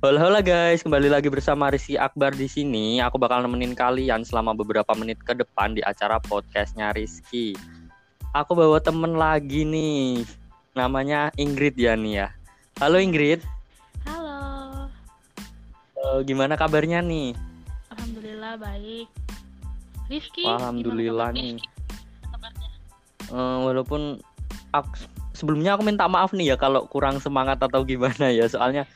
Halo, halo guys, kembali lagi bersama Rizky Akbar di sini. Aku bakal nemenin kalian selama beberapa menit ke depan di acara podcastnya Rizky. Aku bawa temen lagi nih, namanya Ingrid ya nih ya. Halo Ingrid, Halo, Eh, gimana kabarnya nih? alhamdulillah baik. Rizky, Alhamdulillah nih. gimana kabarnya? Eh, walaupun aku, sebelumnya aku minta maaf nih ya kalau kurang semangat atau gimana ya, soalnya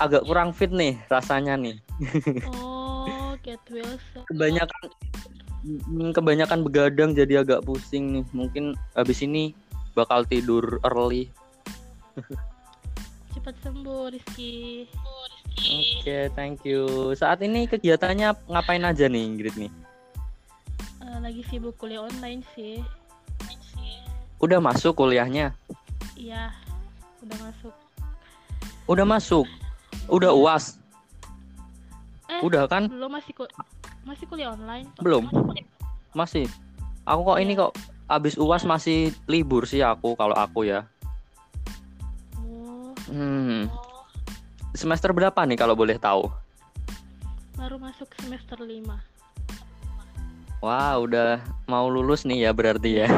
agak kurang fit nih rasanya nih. Oh, get well. kebanyakan mm, kebanyakan begadang jadi agak pusing nih mungkin habis ini bakal tidur early Cepat sembuh, Rizky. oke thank you saat ini kegiatannya ngapain aja nih Ingrid nih Eh, lagi sibuk kuliah online sih. udah masuk kuliahnya Iya, udah masuk. udah masuk udah uas Eh, udah kan belum masih ku- masih kuliah online. belum masih aku kok ini Iya. kok abis uas masih libur sih aku kalau aku ya Oh, hmm semester berapa nih kalau boleh tahu baru masuk semester 5. Wah, udah mau lulus nih ya berarti ya.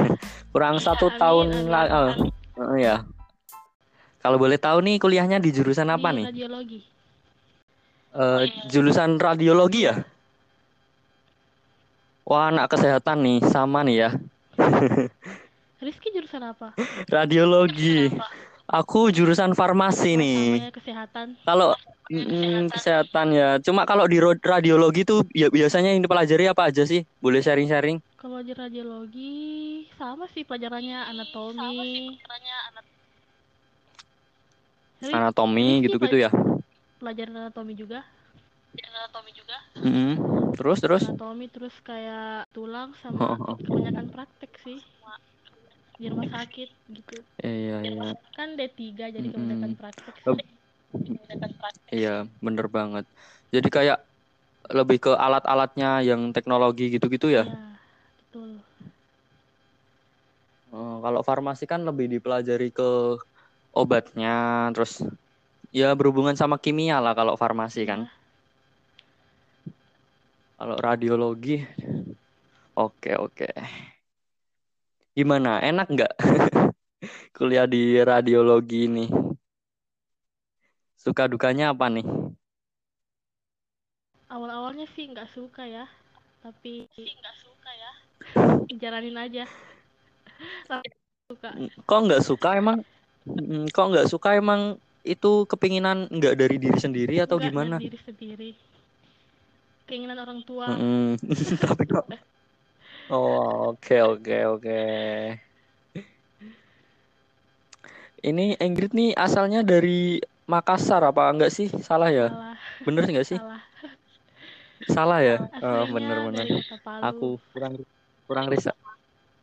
Kurang satu Amin, tahun lagi. amin. ya. Kalau boleh tahu nih kuliahnya di jurusan apa Di nih? Radiologi. Eh, jurusan radiologi ya? Wah, anak kesehatan nih, sama nih ya. Rizky jurusan apa? Radiologi. Aku jurusan farmasi nih. Namanya kesehatan. Kalau mm, kesehatan ya. Cuma kalau di radiologi tuh ya biasanya yang dipelajari apa aja sih? Boleh sharing-sharing? Kalau di radiologi sama sih pelajarannya anatomi. Rizky Anatomi Rizky gitu-gitu ya. pelajaran anatomi juga. Anatomi juga. Mm-mm. Terus terus. Anatomi terus kayak tulang Oh, sama oh. kebanyakan praktek sih. Di rumah sakit gitu. Iya, iya. Kan D3 jadi Mm-mm. kebanyakan praktek. Oh. sih. Kebanyakan praktek. Iya, bener banget. Jadi kayak lebih ke alat-alatnya yang teknologi gitu-gitu ya. Iya, betul. Eh, kalau farmasi kan lebih dipelajari ke obatnya, terus ya berhubungan sama kimia lah kalau farmasi kan. Iya. Kalau radiologi, oke oke. Gimana? Enak nggak kuliah di radiologi ini? Suka dukanya apa nih? Awal-awalnya sih nggak suka ya, tapi nggak suka ya. Jalanin aja. suka. Kok nggak suka emang? Mm, Kok nggak suka emang itu kepinginan nggak dari diri sendiri atau Nggak gimana? dari diri sendiri. Keinginan orang tua. Mm-mm. Tapi kok Oh, oke oke oke. Ini Ingrid nih asalnya dari Makassar apa enggak sih? Salah ya? Salah, Bener nggak sih? salah. Salah ya? Oh, bener bener. Aku kurang kurang riset.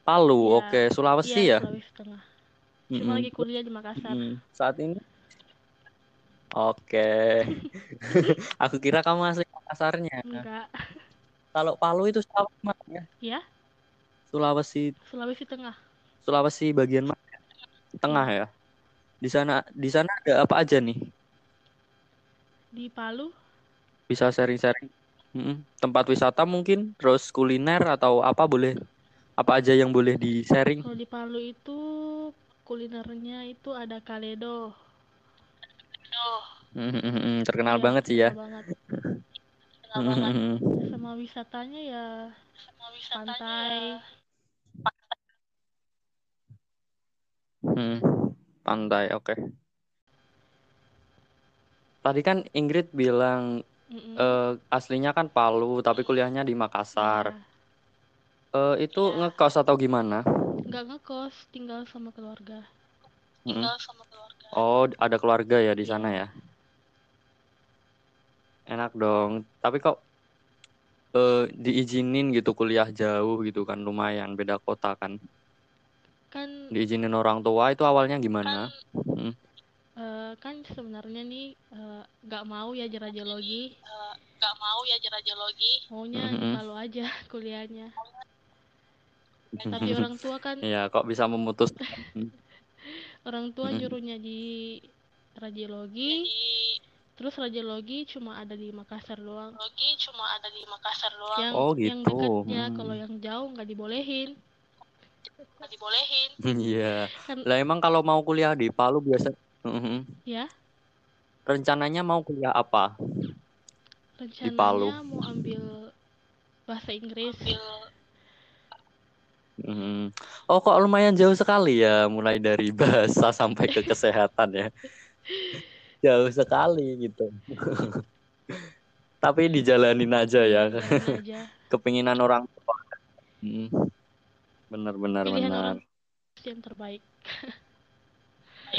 Palu, Iya. oke. Sulawesi Iya, ya? Sulawesi Tengah. Cuma Mm-mm. lagi kuliah di Makassar. Mm-mm. Saat ini? Oke. Aku kira kamu asli Makassarnya. Enggak. Kalau Palu itu Sulawesi mana ya? Ya, Sulawesi Sulawesi Tengah. Sulawesi bagian mana? Tengah ya. Di sana di sana ada apa aja nih? Di Palu, Bisa sharing-sharing. Tempat wisata mungkin, terus kuliner atau apa boleh? Apa aja yang boleh di sharing? kalau di Palu itu kulinernya itu ada Kaledo. Mm-mm. Terkenal Iya, banget sih ya. terkenal banget. Mm-mm. Sama wisatanya ya pantai. Hmm, Pantai, oke. Tadi kan Ingrid bilang eh, aslinya kan Palu, tapi kuliahnya di Makassar. Iya. Eh, itu ngekos atau gimana? Nggak ngekos, tinggal sama keluarga. Mm-mm. Oh, ada keluarga ya di sana ya. Enak dong. Tapi kok eh, diizinin gitu kuliah jauh gitu kan lumayan beda kota kan. Kan Diizinin orang tua itu awalnya gimana? Mm. eh, kan sebenarnya nih eh, nggak mau ya radiologi. Nggak mau ya radiologi. Maunya di Mm-mm. Palu aja kuliahnya. Tapi orang tua kan Iya, kok bisa memutus? orang tua nyuruhnya di radiologi terus radiologi cuma ada di Makassar doang Radiologi cuma ada di Makassar doang. yang Oh, yang gitu. dekatnya Hmm. kalau yang jauh nggak dibolehin Nggak dibolehin. Iya. kan Lah emang kalau mau kuliah di Palu biasa ya rencananya mau kuliah apa? rencananya Palu. mau ambil bahasa Inggris Ambil Mhm. Oh, kok lumayan jauh sekali ya, mulai dari bahasa sampai ke kesehatan ya. Jauh sekali gitu. Tapi dijalanin aja ya, jalanin aja kepinginan orang tua. Mhm. Benar, benar, pilihan benar. orang yang terbaik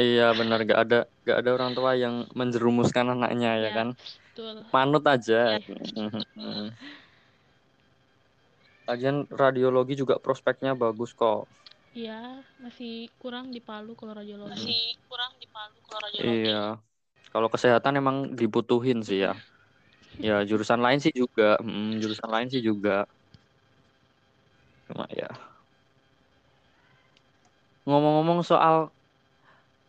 Iya, benar. Gak ada, gak ada orang tua yang menjerumuskan anaknya ya Ya, kan. betul Manut aja. Iya. Lagian radiologi juga prospeknya bagus kok. Iya, masih kurang di Palu kalau radiologi. masih kurang di Palu kalau radiologi. Iya. Kalau kesehatan emang dibutuhin sih ya. Ya, jurusan lain sih juga. Mm, jurusan lain sih juga. Cuma ya. Ngomong-ngomong soal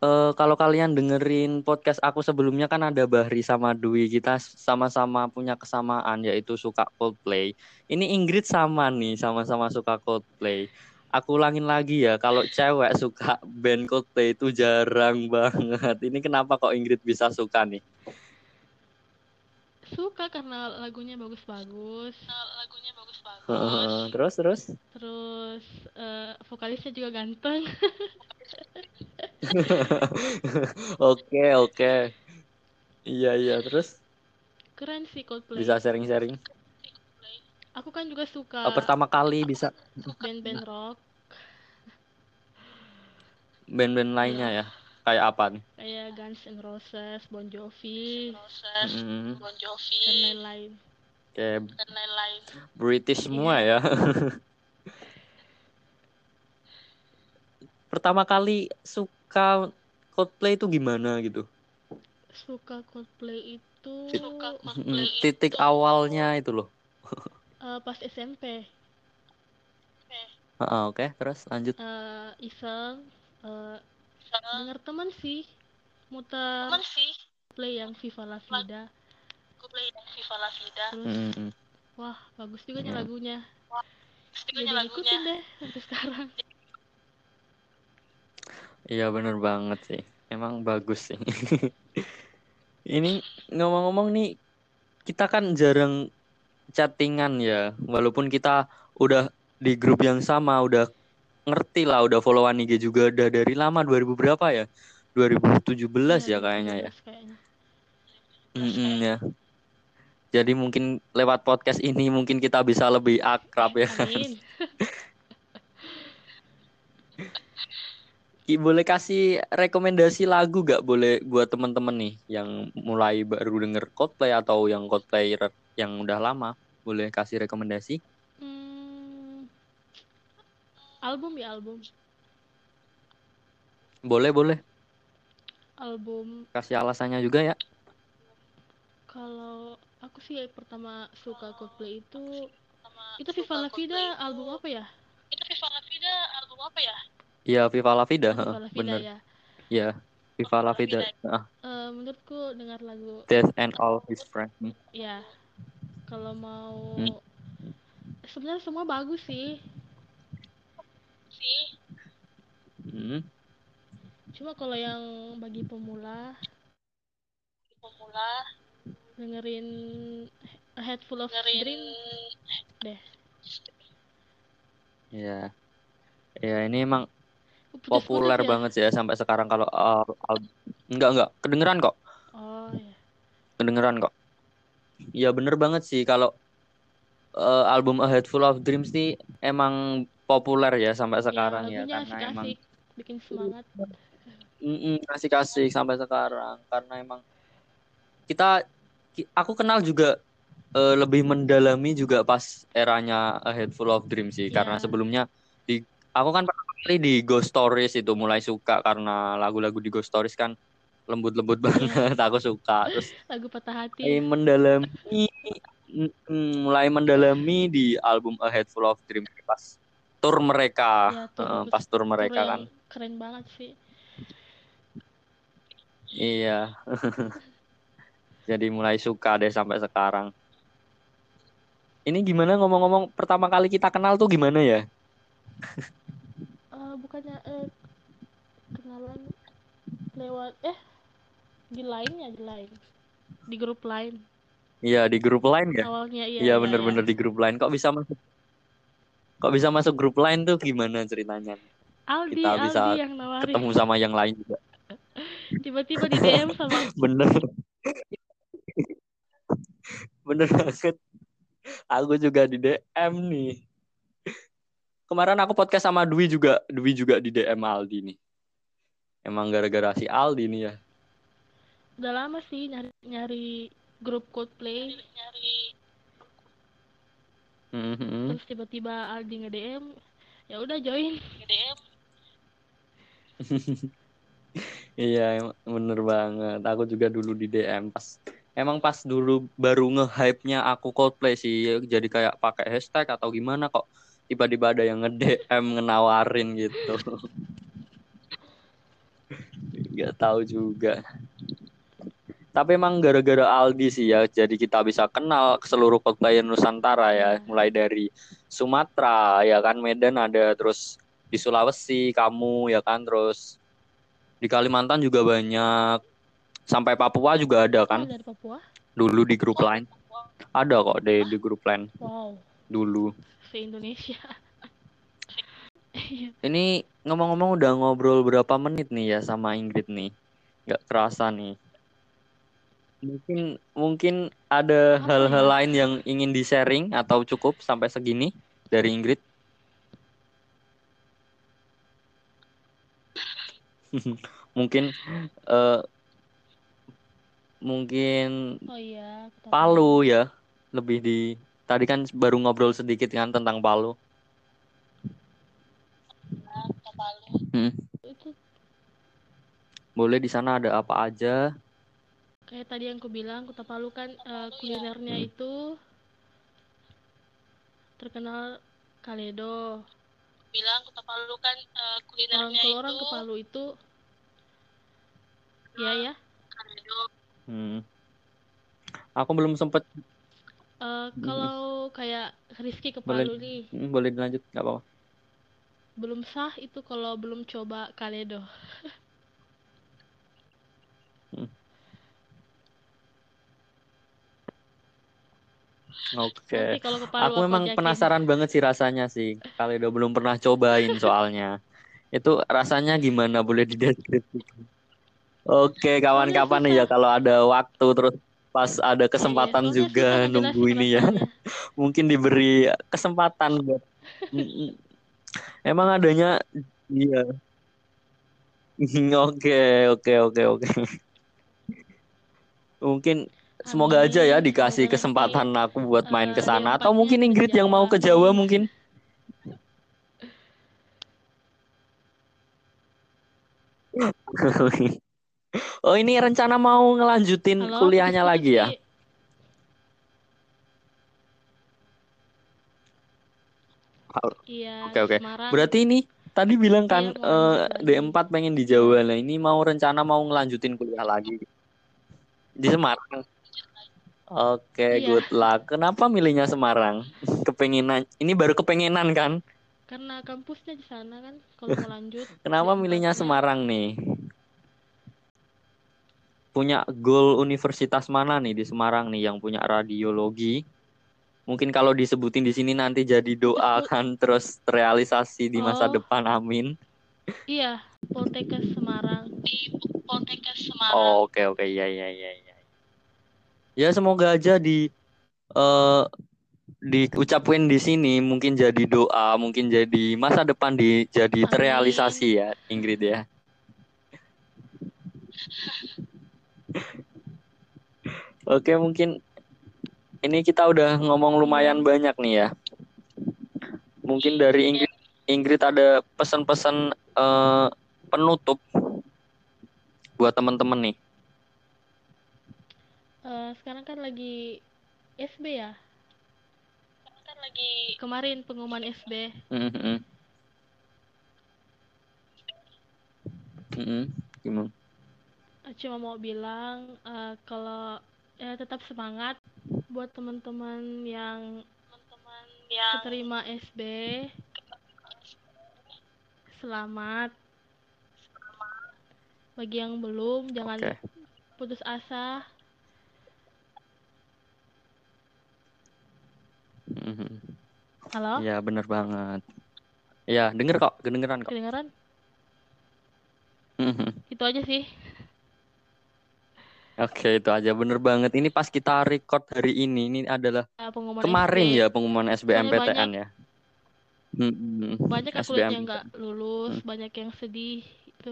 eh, kalau kalian dengerin podcast aku sebelumnya kan ada Bahri sama Dwi kita sama-sama punya kesamaan yaitu suka Coldplay. Ini Ingrid sama nih, sama-sama suka Coldplay. Aku ulangin lagi ya, kalau cewek suka band Coldplay itu jarang banget. Ini kenapa kok Ingrid bisa suka nih? Suka karena lagunya bagus-bagus. Lagunya bagus-bagus. Heeh, terus terus Terus eh, vokalisnya juga ganteng. oke oke. Iya iya terus? Keren sih Coldplay. bisa sharing-sharing? Aku kan juga suka Oh, pertama kali bisa. band-band rock. Band-band lainnya ya? Kayak apa nih? Kayak Guns N' Roses, Bon Jovi, Roses, Mm-mm. Bon dan Jovi, lain-lain. kayak dan lain-lain. British semua ya? Pertama kali suka Coldplay itu gimana gitu Suka Coldplay itu Suka Mm, Coldplay titik itu awalnya itu loh eh, pas SMP. Heeh, oke terus lanjut eh, iseng eh, sama denger teman sih muter teman sih. play yang Viva La Vida Coldplay dan Viva La Vida. terus Mm-mm. wah bagus juga nih Ya. lagunya Terus jadi juga lagunya. ngikutin deh sampai sekarang Iya bener banget sih. Emang bagus sih. Ini ngomong-ngomong nih, kita kan jarang chattingan ya. Walaupun kita udah di grup yang sama, udah ngerti lah, udah followan IG juga udah dari lama 2000 berapa ya? 2017 ya kayaknya ya. 2017 kayaknya. Mm-mm, ya. Jadi mungkin lewat podcast ini mungkin kita bisa lebih akrab ya. amin boleh kasih rekomendasi lagu gak boleh buat temen-temen nih yang mulai baru denger Coldplay atau yang Coldplay yang udah lama? Boleh kasih rekomendasi? Hmm, album ya album. Boleh boleh. Album. Kasih alasannya juga ya. Kalau aku sih pertama suka Coldplay itu Sama itu Viva La Vida album apa ya? Itu Viva La Vida album apa ya? Iya Viva La Vida Oh, Viva heeh, La Vida bener. ya. Iya Viva La Vida ah, Eh, menurutku dengar lagu Death and All His Friends. Ya kalau mau Hmm. sebenarnya semua bagus sih. Sih. Hmm, cuma kalau yang bagi pemula Pemula. dengerin A Head Full of dengerin Dream deh. Iya. Ya ini emang populer ya? banget sih ya sampai sekarang kalau uh, al- enggak enggak. Kedengeran kok. Oh ya kedengeran kok. Iya bener banget sih kalau eh, album A Head Full of Dreams nih emang populer ya sampai sekarang ya, lagunya karena emang asik-asik bikin semangat. Mm-mm, kasih-kasih sampai sekarang karena emang kita ki- aku kenal juga eh, lebih mendalami juga pas eranya A Head Full of Dreams sih karena Iya. sebelumnya aku kan pertama kali di Ghost Stories itu mulai suka karena lagu-lagu di Ghost Stories kan lembut-lembut banget aku suka. Terus lagu patah hati. mulai mendalami mm, mulai mendalami di album A Head Full of Dreams pas tour mereka. Ya, tour bagus. pas tour Tour mereka yang kan. keren banget sih. Iya. Jadi mulai suka deh sampai sekarang. Ini gimana ngomong-ngomong? Pertama kali kita kenal tuh gimana ya? Bukannya eh kenalan lewat eh di line ya di line di grup line Iya di grup lain ya? awalnya iya Iya iya, bener-bener di grup lain. Kok bisa masuk? Kok bisa masuk grup lain tuh gimana ceritanya? Aldi kita bisa Aldi yang nawarin Ketemu sama yang lain juga. tiba-tiba di DM sama Bener. Bener banget. Aku juga di DM nih. Kemarin aku podcast sama Dwi juga, Dwi juga di DM Aldi nih. Emang gara-gara si Aldi nih ya. udah lama sih nyari nyari grup Coldplay nyari Mhm. terus tiba-tiba Aldi nge DM ya udah join DM Iya, bener banget. Aku juga dulu di DM pas emang pas dulu baru nge-hype-nya aku Coldplay sih. Jadi kayak pakai hashtag atau gimana kok tiba-tiba ada yang nge-DM ngenawarin gitu. Gak tahu juga. Tapi emang gara-gara Aldi sih ya, jadi kita bisa kenal ke seluruh Coldplay Nusantara ya, mulai dari Sumatera ya kan, Medan ada, terus di Sulawesi kamu ya kan, terus di Kalimantan juga banyak, sampai Papua juga ada kan, Oh, dari Papua? Dulu di grup lain, ada kok di di grup lain. Wow. Dulu. Se Indonesia Iya. Ini ngomong-ngomong udah ngobrol berapa menit nih ya sama Ingrid nih, nggak kerasa nih. Mungkin mungkin ada hal-hal ya? lain yang ingin di-sharing atau cukup sampai segini dari Ingrid? mungkin eh, mungkin oh iya Palu ya lebih di tadi kan baru ngobrol sedikit kan tentang Palu. Kota Palu itu Boleh di sana ada apa aja? kayak tadi yang aku bilang Kota Palu kan eh, kulinernya Hmm. itu terkenal Kaledo bilang Kota Palu kan orang kulinernya kalau itu orang ke Palu itu ya ya Kaledo Hmm. Aku belum sempet Eh, kalau kayak Rizky ke Boleh. Palu nih Hmm, boleh dilanjut nggak apa-apa. belum sah itu kalau belum coba Kaledo Oke. nanti kalau ke Palu Aku memang ajakin. penasaran banget sih rasanya sih. Kaledo belum pernah cobain soalnya. Itu rasanya gimana? Boleh dideskripsikan? Oke, kawan-kawan nih ya kalau ada waktu terus pas ada kesempatan Iya, juga ngejelasin nunggu ini ya. Mungkin diberi kesempatan buat. Emang adanya iya. Oke, oke, oke, oke. Mungkin semoga aja ya dikasih kesempatan aku buat main eh, ke sana D4-nya atau mungkin Ingrid yang mau ke Jawa. Jawa mungkin. Oh, ini rencana mau ngelanjutin Halo, kuliahnya lagi ya? sih. Iya, Oke, oke. Berarti ini tadi bilang kan Iya, mau eh, lanjut D4 pengen di Jawa. Nah, ini mau rencana mau ngelanjutin kuliah lagi di Semarang. Oke, Iya. good luck. Kenapa milihnya Semarang? Kepengenan. Ini baru kepengenan kan? Karena kampusnya di sana kan, kalau mau lanjut. Kenapa D4-nya. milihnya Semarang nih? Punya goal universitas mana nih di Semarang nih yang punya radiologi? Mungkin kalau disebutin di sini nanti jadi doa kan terus terrealisasi di masa Oh. depan. Amin. Iya, Poltekkes Semarang. di Poltekkes Semarang Oh, oke oke ya ya ya ya. Ya semoga aja di eh diucapin di sini mungkin jadi doa, mungkin jadi masa depan di jadi Amin. terrealisasi ya, Ingrid ya. Oke, mungkin ini kita udah ngomong lumayan banyak nih ya. Mungkin dari Ingrid Ingrid ada pesan-pesan eh, penutup buat teman-teman nih. Eh, sekarang kan lagi SB ya. kan lagi Kemarin pengumuman SB. Mhm. Mhm. Gimana? Cuma mau bilang eh, kalau ya tetap semangat buat teman-teman yang teman-teman yang keterima SB selamat bagi yang belum jangan Oke. putus asa Mhm. halo Iya bener banget. Iya denger kok, kedengeran kok. kedengeran Mhm. itu aja sih Oke itu aja bener banget. Ini pas kita record hari ini, ini adalah Ya, pengumuman kemarin SB. ya pengumuman SBMPTN ya. Mhm. banyak lihat yang SBM. nggak lulus Hmm. banyak yang sedih itu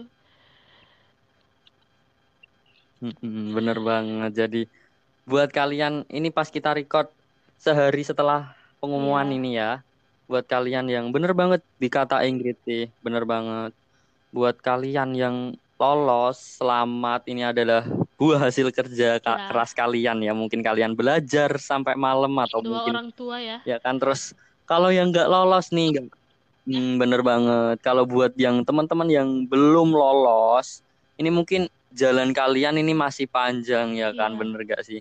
bener banget. Jadi buat kalian ini pas kita record sehari setelah pengumuman Iya. ini ya. Buat kalian yang bener banget dikata Ingrid sih, bener banget. Buat kalian yang lolos, selamat. Ini adalah buah hasil kerja Ya. keras kalian ya. Mungkin kalian belajar sampai malam atau dua mungkin orang tua ya ya kan terus kalau yang nggak lolos nih nggak- Hmm, bener banget kalau buat yang teman-teman yang belum lolos ini mungkin jalan kalian ini masih panjang ya kan Iya. bener gak sih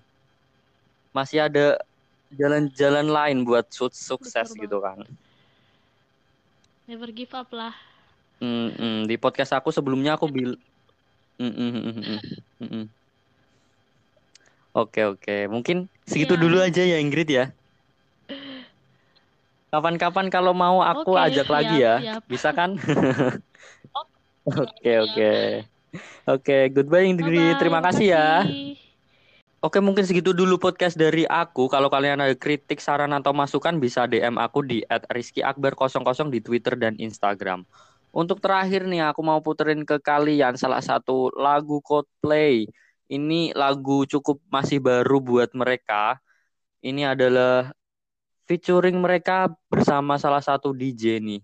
masih ada jalan-jalan lain buat su- sukses Betul gitu kan never give up lah Hmm, hmm. di podcast aku sebelumnya aku bil Hmm, hmm, hmm, hmm, hmm, hmm, hmm. Oke oke. Mungkin segitu Iya. dulu aja ya Ingrid ya. Kapan-kapan kalau mau aku Oke, ajak lagi siap, ya. siap. bisa kan? Oke oke. Oke goodbye Ingrid. Bye-bye, terima kasih ya. Oke mungkin segitu dulu podcast dari aku. Kalau kalian ada kritik saran atau masukan bisa DM aku di @rizkyakbar00 di Twitter dan Instagram. Untuk terakhir nih aku mau puterin ke kalian salah satu lagu Coldplay ini lagu cukup masih baru buat mereka ini adalah featuring mereka bersama salah satu DJ nih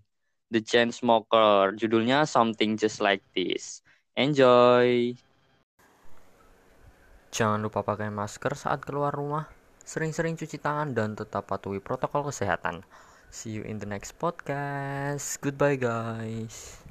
The Chainsmoker judulnya Something Just Like This enjoy Jangan lupa pakai masker saat keluar rumah, sering-sering cuci tangan, dan tetap patuhi protokol kesehatan. See you in the next podcast. Goodbye, guys.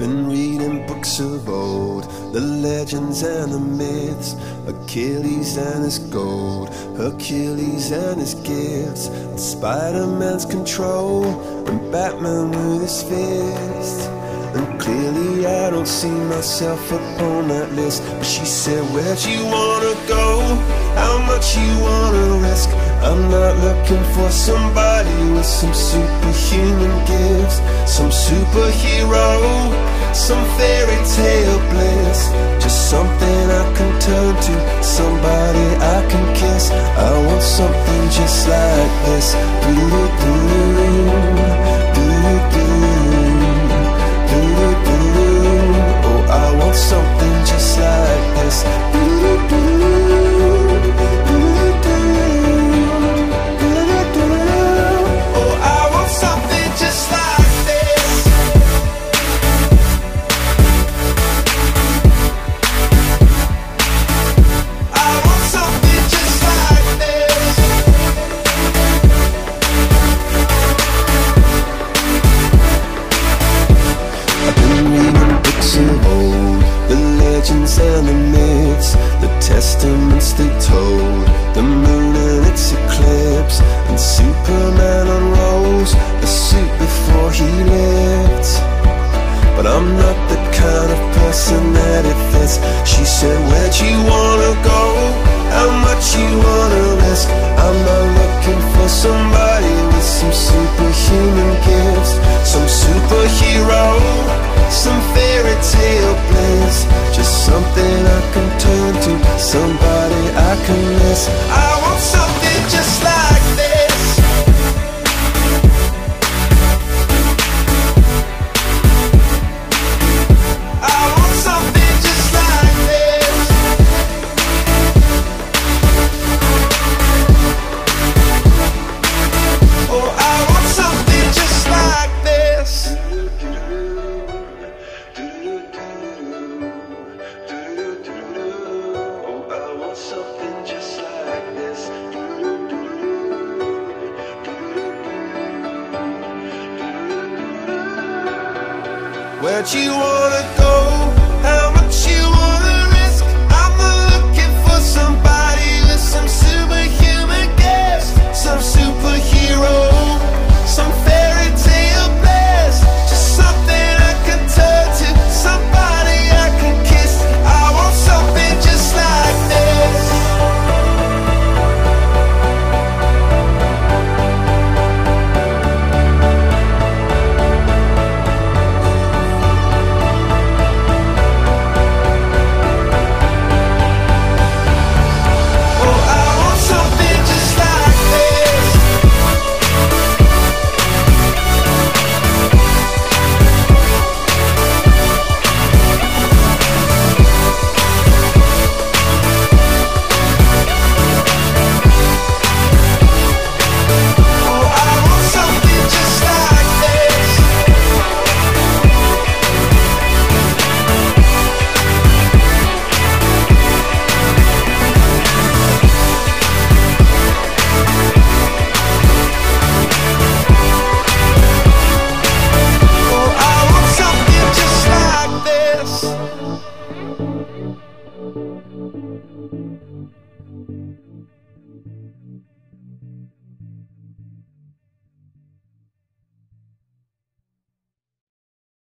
Been reading books of old, the legends and the myths, Achilles and his gold, Hercules and his gifts, Spider-Man's control, and Batman with his fist. And clearly I don't see myself upon that list. But she said, Where'd you go? How much you wanna risk? I'm not looking for somebody with some superhuman gifts, some superhero, some fairy tale bliss. Just something I can turn to, somebody I can kiss. I want something just like this. Legends and the myths, the testaments they told, the moon and its eclipse, and Superman unrolls a suit before he lived. But I'm not the kind of person that it fits. She said, Where'd you wanna go? How much you wanna risk? I'm not looking for somebody with some superhuman gifts, some superhero, some fairy tale bliss. Just something I can turn to, somebody I can miss. I want something just like